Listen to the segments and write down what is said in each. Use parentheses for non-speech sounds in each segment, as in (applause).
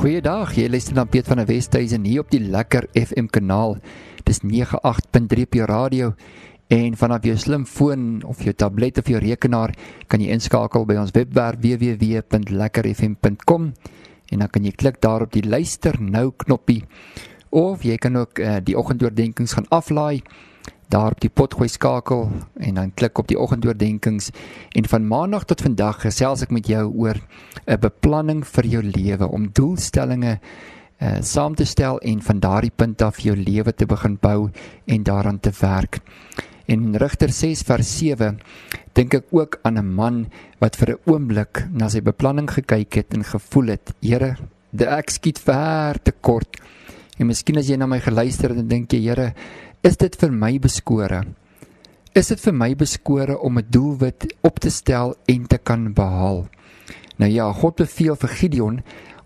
Goeiedag, jy luister na Piet van der Westhuizen hier op die Lekker FM kanaal. Dis 98.3 op jou radio en vanaf jou slimfoon of jou tablet of jou rekenaar kan jy inskakel by ons webwerf www.lekkerfm.com en dan kan jy klik daar op die luister nou knoppie of jy kan ook uh, die oggendoordenkings gaan aflaai daar op die potgooi skakel en dan klik op die oggendoordenkings en van maandag tot vandag gesels ek met jou oor 'n beplanning vir jou lewe om doelstellings uh, saam te stel en van daardie punt af jou lewe te begin bou en daaraan te werk. En Rigter 6 vers 7 dink ek ook aan 'n man wat vir 'n oomblik na sy beplanning gekyk het en gevoel het, Here, ek skiet ver te kort. En miskien as jy na my geluister het en dink jy, Here, is dit vir my beskore? Is dit vir my beskore om 'n doelwit op te stel en te kan behaal? Nou ja, God beveel vir Gideon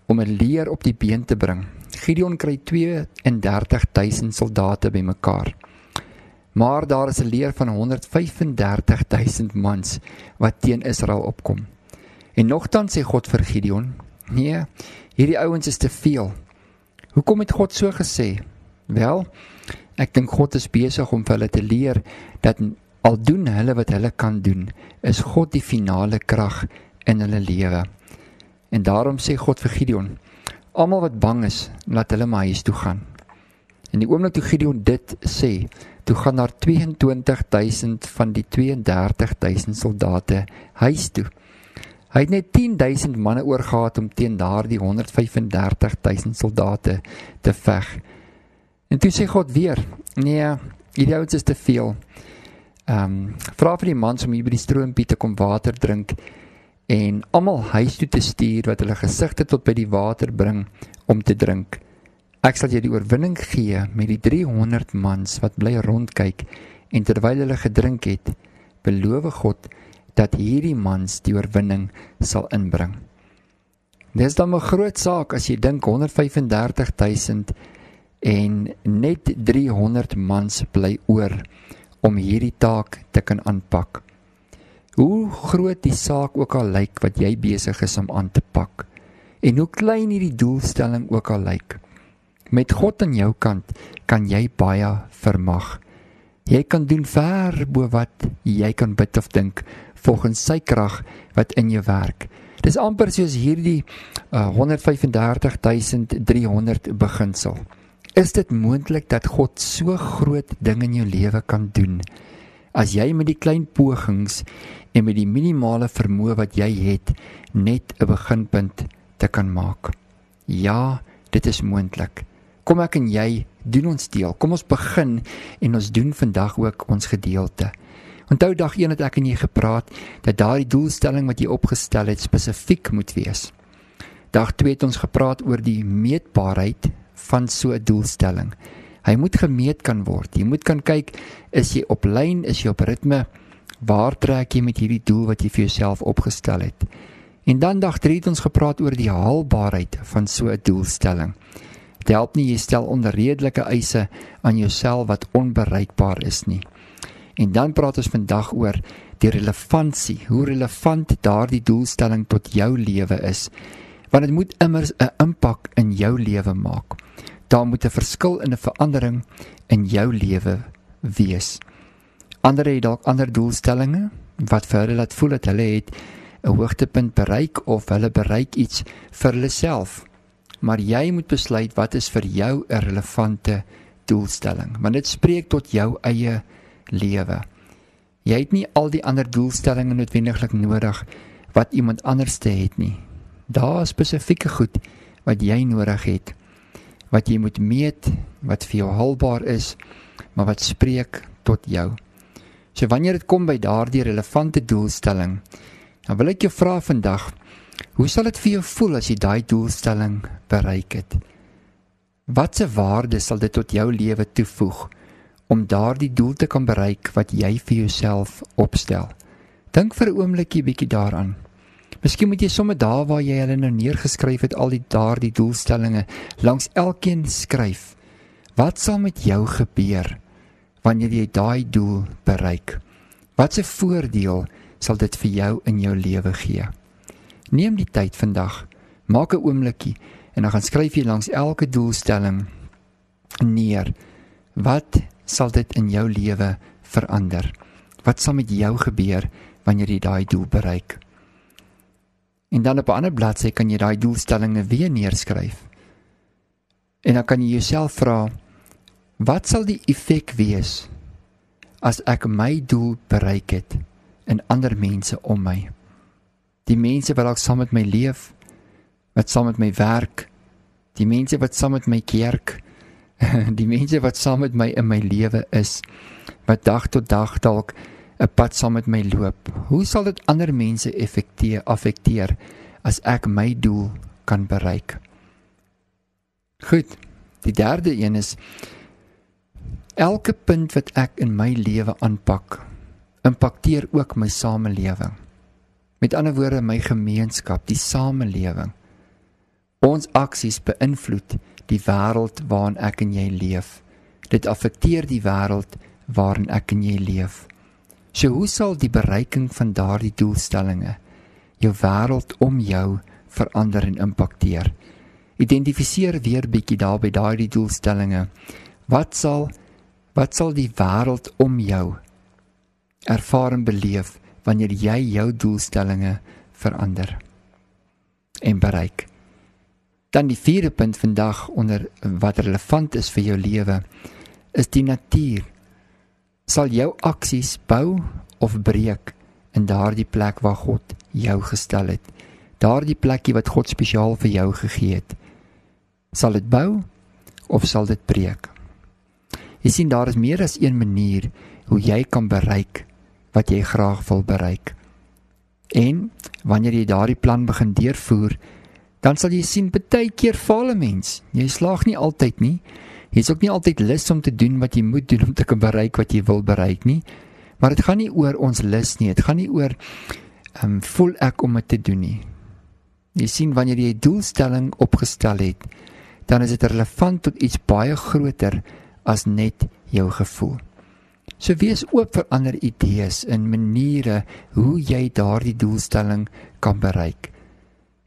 om 'n leer op die been te bring. Gideon kry 32000 soldate bymekaar. Maar daar is 'n leer van 135000 mans wat teen Israel opkom. En nogtans sê God vir Gideon: "Nee, hierdie ouens is te veel." Hoekom het God so gesê? Wel, Ek dink God is besig om vir hulle te leer dat al doen hulle wat hulle kan doen, is God die finale krag in hulle lewe. En daarom sê God vir Gideon: Almal wat bang is, laat hulle maar huis toe gaan. En die oomblik toe Gideon dit sê, toe gaan daar 22000 van die 32000 soldate huis toe. Hy het net 10000 manne oorgehad om teen daardie 135000 soldate te veg. En toe sê God weer: "Nee, hierdie ouens is te veel." Ehm, um, vra vir die mans om hier by die stroompie te kom water drink en almal huis toe te stuur wat hulle gesigte tot by die water bring om te drink. Ek sal jou die oorwinning gee met die 300 mans wat bly rondkyk en terwyl hulle gedrink het, beloof God dat hierdie mans die oorwinning sal inbring. Dis dan 'n groot saak as jy dink 135000 en net 300 mans bly oor om hierdie taak te kan aanpak. Hoe groot die saak ook al lyk wat jy besig is om aan te pak en hoe klein hierdie doelstelling ook al lyk. Met God aan jou kant kan jy baie vermag. Jy kan doen ver bo wat jy kan bid of dink volgens sy krag wat in jou werk. Dis amper soos hierdie uh, 135300 beginsel. Is dit moontlik dat God so groot ding in jou lewe kan doen as jy met die klein pogings en met die minimale vermoë wat jy het net 'n beginpunt te kan maak? Ja, dit is moontlik. Kom ek en jy doen ons deel. Kom ons begin en ons doen vandag ook ons gedeelte. Onthou dag 1 het ek en jy gepraat dat daardie doelstelling wat jy opgestel het spesifiek moet wees. Dag 2 het ons gepraat oor die meetbaarheid van so 'n doelstelling. Hy moet gemeet kan word. Jy moet kan kyk is jy op lyn, is jy op ritme? Waar trek jy met hierdie doel wat jy vir jouself opgestel het? En dan dag 3 het ons gepraat oor die haalbaarheid van so 'n doelstelling. Dit help nie jy stel onredelike eise aan jouself wat onbereikbaar is nie. En dan praat ons vandag oor die relevantie, hoe relevant daardie doelstelling tot jou lewe is. Want dit moet immers 'n impak in jou lewe maak daar moet 'n verskil in 'n verandering in jou lewe wees. Ander het dalk ander doelstellings wat vir hulle laat voel dat hulle het 'n hoogtepunt bereik of hulle bereik iets vir hulle self. Maar jy moet besluit wat is vir jou 'n relevante doelstelling, want dit spreek tot jou eie lewe. Jy het nie al die ander doelstellings noodwendiglik nodig wat iemand anders te het nie. Daar is spesifieke goed wat jy nodig het wat jy moet meet wat vir jou haalbaar is, maar wat spreek tot jou. So wanneer dit kom by daardie relevante doelstelling, dan wil ek jou vra vandag, hoe sal dit vir jou voel as jy daai doelstelling bereik het? Watse waarde sal dit tot jou lewe toevoeg om daardie doel te kan bereik wat jy vir jouself opstel? Dink vir 'n oombliekie bietjie daaraan. Miskien moet jy sommer daar waar jy hulle nou neergeskryf het al die daardie doelstellings langs elkeen skryf. Wat sal met jou gebeur wanneer jy daai doel bereik? Watse voordeel sal dit vir jou in jou lewe gee? Neem die tyd vandag, maak 'n oombliekie En dan gaan skryf jy langs elke doelstelling neer. Wat sal dit in jou lewe verander? Wat sal met jou gebeur wanneer jy daai doel bereik? En dan op 'n ander bladsy kan jy daai doelstellings weer neerskryf. En dan kan jy jouself vra wat sal die effek wees as ek my doel bereik het in ander mense om my? Die mense wat dalk saam met my leef, wat saam met my werk, die mense wat saam met my kerk, (laughs) die mense wat saam met my in my lewe is, wat dag tot dag dalk 'n pad saam met my loop. Hoe sal dit ander mense effekteer affekteer as ek my doel kan bereik? Goed. Die derde een is elke punt wat ek in my lewe aanpak, impakteer ook my samelewing. Met ander woorde my gemeenskap, die samelewing. Ons aksies beïnvloed die wêreld waarin ek en jy leef. Dit affekteer die wêreld waarin ek en jy leef. So hoe sal die bereiking van daardie doelstellings jou wêreld om jou verander en impakteer? Identifiseer weer bietjie daar by daardie doelstellings. Wat sal wat sal die wêreld om jou ervaar en beleef wanneer jy jou doelstellings verander en bereik? Dan die vierde punt vandag onder wat relevant is vir jou lewe is die natuur. Sal jou aksies bou of breek in daardie plek waar God jou gestel het? Daardie plekkie wat God spesiaal vir jou gegee het. Sal dit bou of sal dit breek? Jy sien daar is meer as een manier hoe jy kan bereik wat jy graag wil bereik. En wanneer jy daardie plan begin deurvoer, dan sal jy sien baie keer faal 'n mens. Jy slaag nie altyd nie. Jy's ook nie altyd lus om te doen wat jy moet doen om te kan bereik wat jy wil bereik nie. Maar dit gaan nie oor ons lus nie. Dit gaan nie oor ehm um, voel ek om dit te doen nie. Jy sien wanneer jy 'n doelstelling opgestel het, dan is dit relevant tot iets baie groter as net jou gevoel. So wees oop vir ander idees en maniere hoe jy daardie doelstelling kan bereik.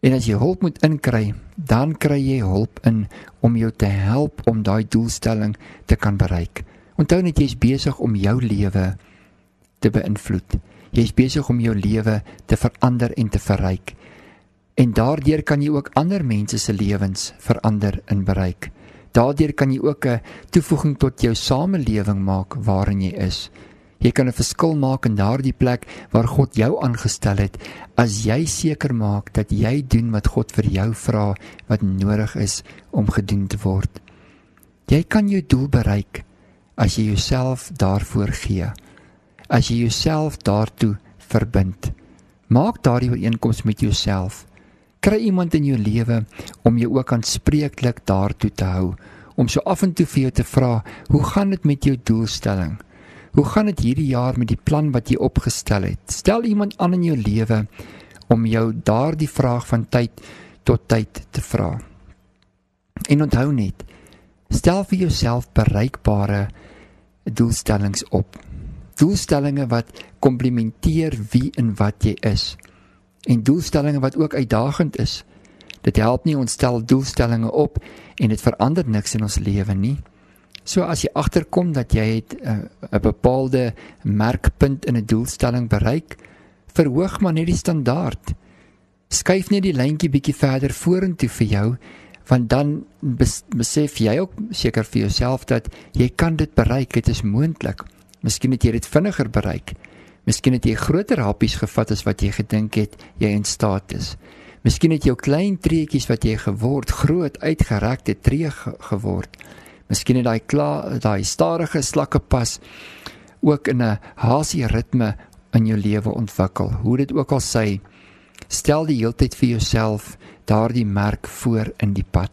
En as jy hulp moet inkry, dan kry jy hulp in om jou te help om daai doelstelling te kan bereik. Onthou net jy's besig om jou lewe te beïnvloed. Jy's besig om jou lewe te verander en te verryk. En daardeur kan jy ook ander mense se lewens verander en bereik. Daardeur kan jy ook 'n toevoeging tot jou samelewing maak waarin jy is. Jy kan 'n verskil maak in daardie plek waar God jou aangestel het as jy seker maak dat jy doen wat God vir jou vra wat nodig is om gedoen te word. Jy kan jou doel bereik as jy jouself daarvoor gee. As jy jouself daartoe verbind. Maak daardie ooreenkoms met jouself. Kry iemand in jou lewe om jou ook aanspreeklik daartoe te hou om so af en toe vir jou te vra, "Hoe gaan dit met jou doelstelling?" Hoe gaan dit hierdie jaar met die plan wat jy opgestel het? Stel iemand aan in jou lewe om jou daardie vraag van tyd tot tyd te vra. En onthou net, stel vir jouself bereikbare doelstellings op. Doelstellings wat komplementeer wie en wat jy is. En doelstellings wat ook uitdagend is. Dit help nie ons stel doelstellings op en dit verander niks in ons lewe nie. So as jy agterkom dat jy het eh, 'n uh, bepaalde merkpunt in 'n doelstelling bereik, verhoog maar net die standaard. Skuif net die lyntjie bietjie verder vorentoe vir jou, want dan bes besef jy ook seker vir jouself dat jy kan dit bereik, dit is moontlik. Miskien het jy dit vinniger bereik. Miskien het jy groter happies gevat as wat jy gedink het jy in staat is. Miskien het jou klein treetjies wat jy geword groot uitgerekte tree ge geword. Miskien het daai klaar daai stadige slakke pas ook in 'n hasie ritme in jou lewe ontwikkel. Hoe dit ook al sê, stel die heeltyd vir jouself daardie merk voor in die pad.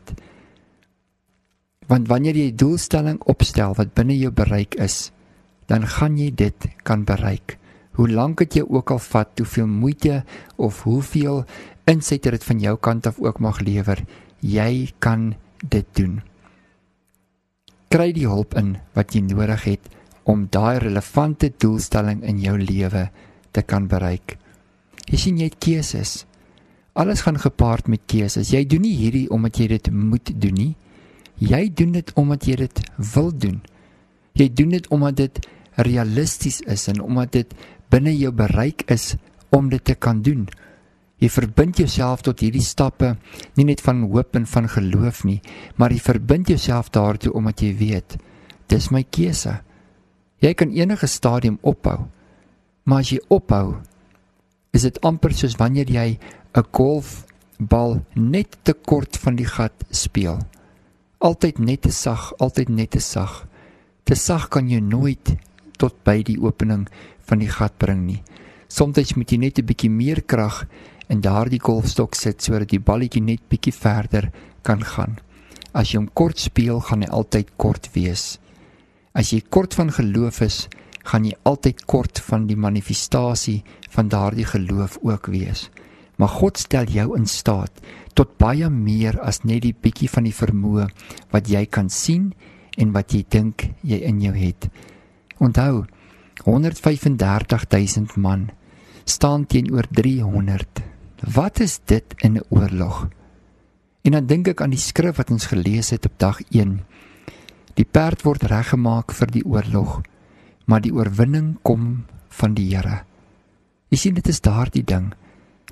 Want wanneer jy 'n doelstelling opstel wat binne jou bereik is, dan gaan jy dit kan bereik. Hoe lank dit jou ook al vat, hoeveel moeite of hoeveel insette dit van jou kant af ook mag lewer, jy kan dit doen kry die hulp in wat jy nodig het om daai relevante doelstelling in jou lewe te kan bereik. Jy sien jy het keuses. Alles gaan gepaard met keuses. Jy doen nie hierdie omdat jy dit moet doen nie. Jy doen dit omdat jy dit wil doen. Jy doen dit omdat dit realisties is en omdat dit binne jou bereik is om dit te kan doen. Jy verbind jouself tot hierdie stappe nie net van hoop en van geloof nie, maar jy verbind jouself daartoe omdat jy weet dis my keuse. Jy kan enige stadium ophou. Maar as jy ophou, is dit amper soos wanneer jy 'n golfbal net te kort van die gat speel. Altyd net te sag, altyd net te sag. Te sag kan jy nooit tot by die opening van die gat bring nie. Soms moet jy net 'n bietjie meer krag in daardie golfstok sit sodat die balletjie net bietjie verder kan gaan. As jy hom kort speel, gaan hy altyd kort wees. As jy kort van geloof is, gaan jy altyd kort van die manifestasie van daardie geloof ook wees. Maar God stel jou in staat tot baie meer as net die bietjie van die vermoë wat jy kan sien en wat jy dink jy in jou het. Onthou, 135000 man staan teenoor 300. Wat is dit in 'n oorlog? En dan dink ek aan die skrif wat ons gelees het op dag 1. Die perd word reggemaak vir die oorlog, maar die oorwinning kom van die Here. Jy sien dit is daardie ding.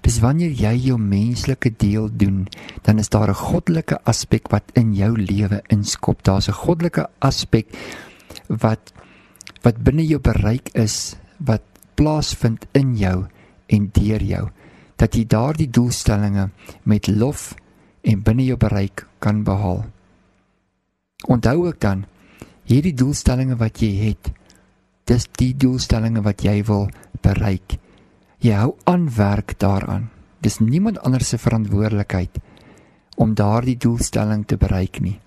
Dis wanneer jy jou menslike deel doen, dan is daar 'n goddelike aspek wat in jou lewe inskop. Daar's 'n goddelike aspek wat wat binne jou bereik is, wat plaasvind in jou en deur jou dat jy daardie doelstellings met lof en binne jou bereik kan behaal. Onthou ook dan hierdie doelstellings wat jy het, dis die doelstellings wat jy wil bereik. Jy hou aan werk daaraan. Dis niemand anders se verantwoordelikheid om daardie doelstelling te bereik nie.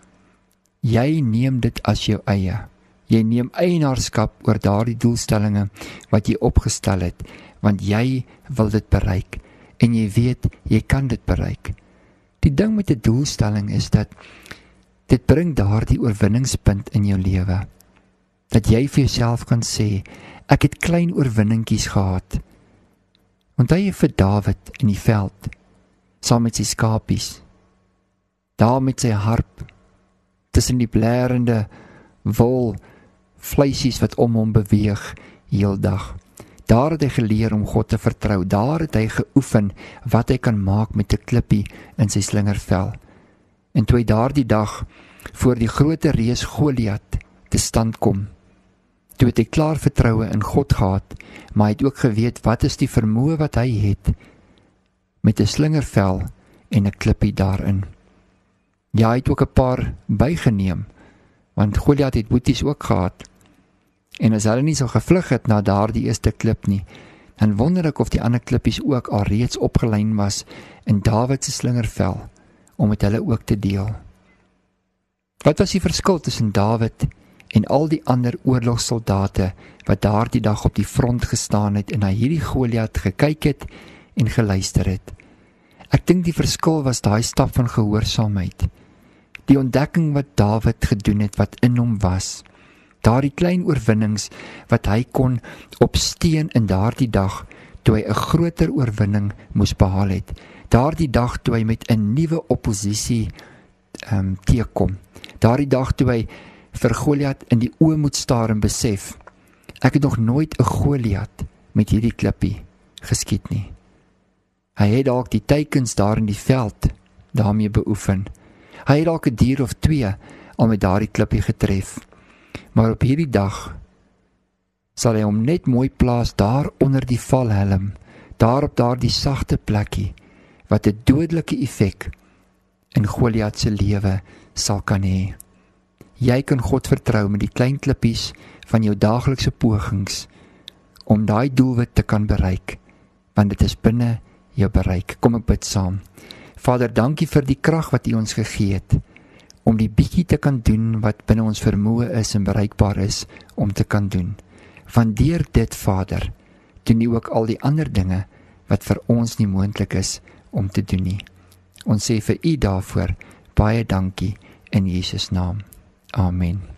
Jy neem dit as jou eie. Jy neem eienaarskap oor daardie doelstellings wat jy opgestel het, want jy wil dit bereik en jy weet jy kan dit bereik. Die ding met 'n doelstelling is dat dit bring daardie oorwinningspunt in jou lewe. Dat jy vir jouself kan sê, ek het klein oorwinningkies gehad. Onthou jy vir Dawid in die veld saam met sy skapies. Daar met sy harp tussen die blerende wol vleisies wat om hom beweeg heeldag. Daar het hy geleer om God te vertrou. Daar het hy geoefen wat hy kan maak met 'n klippie in sy slingervel. En toe hy daardie dag voor die groot reus Goliat te stand kom, Toe het hy klaar vertroue in God gehad, maar hy het ook geweet wat is die vermoë wat hy het met 'n slingervel en 'n klippie daarin. Ja, hy het ook 'n paar bygeneem want Goliat het boeties ook gehad. En as hulle nie so gevlug het na daardie eerste klip nie, dan wonder ek of die ander klippies ook al reeds opgelyn was in Dawid se slingervel om met hulle ook te deel. Wat was die verskil tussen Dawid en al die ander oorlogsoldate wat daardie dag op die front gestaan het en na hierdie Goliat gekyk het en geluister het. Ek dink die verskil was daai stap van gehoorsaamheid. Die ontdekking wat Dawid gedoen het wat in hom was. Daardie klein oorwinnings wat hy kon opsteen in daardie dag toe hy 'n groter oorwinning moes behaal het. Daardie dag toe hy met 'n nuwe oppositie ehm um, teekom. Daardie dag toe hy vir Goliat in die oë moet staar en besef ek het nog nooit 'n Goliat met hierdie klippie geskiet nie. Hy het dalk die teikens daar in die veld daarmee beoefen. Hy het dalk 'n dier of twee al met daardie klippie getref. Maar op hierdie dag sal hy hom net mooi plaas daar onder die valhelm, daar op daardie sagte plekkie wat 'n dodelike effek in Goliat se lewe sal kan hê. Jy kan God vertrou met die klein klippies van jou daaglikse pogings om daai doelwit te kan bereik, want dit is binne jou bereik. Kom ek bid saam. Vader, dankie vir die krag wat U ons gegee het om die bietjie te kan doen wat binne ons vermoë is en bereikbaar is om te kan doen. Van deur dit, Vader, doen U ook al die ander dinge wat vir ons nie moontlik is om te doen nie. Ons sê vir U daarvoor baie dankie in Jesus naam. Amen.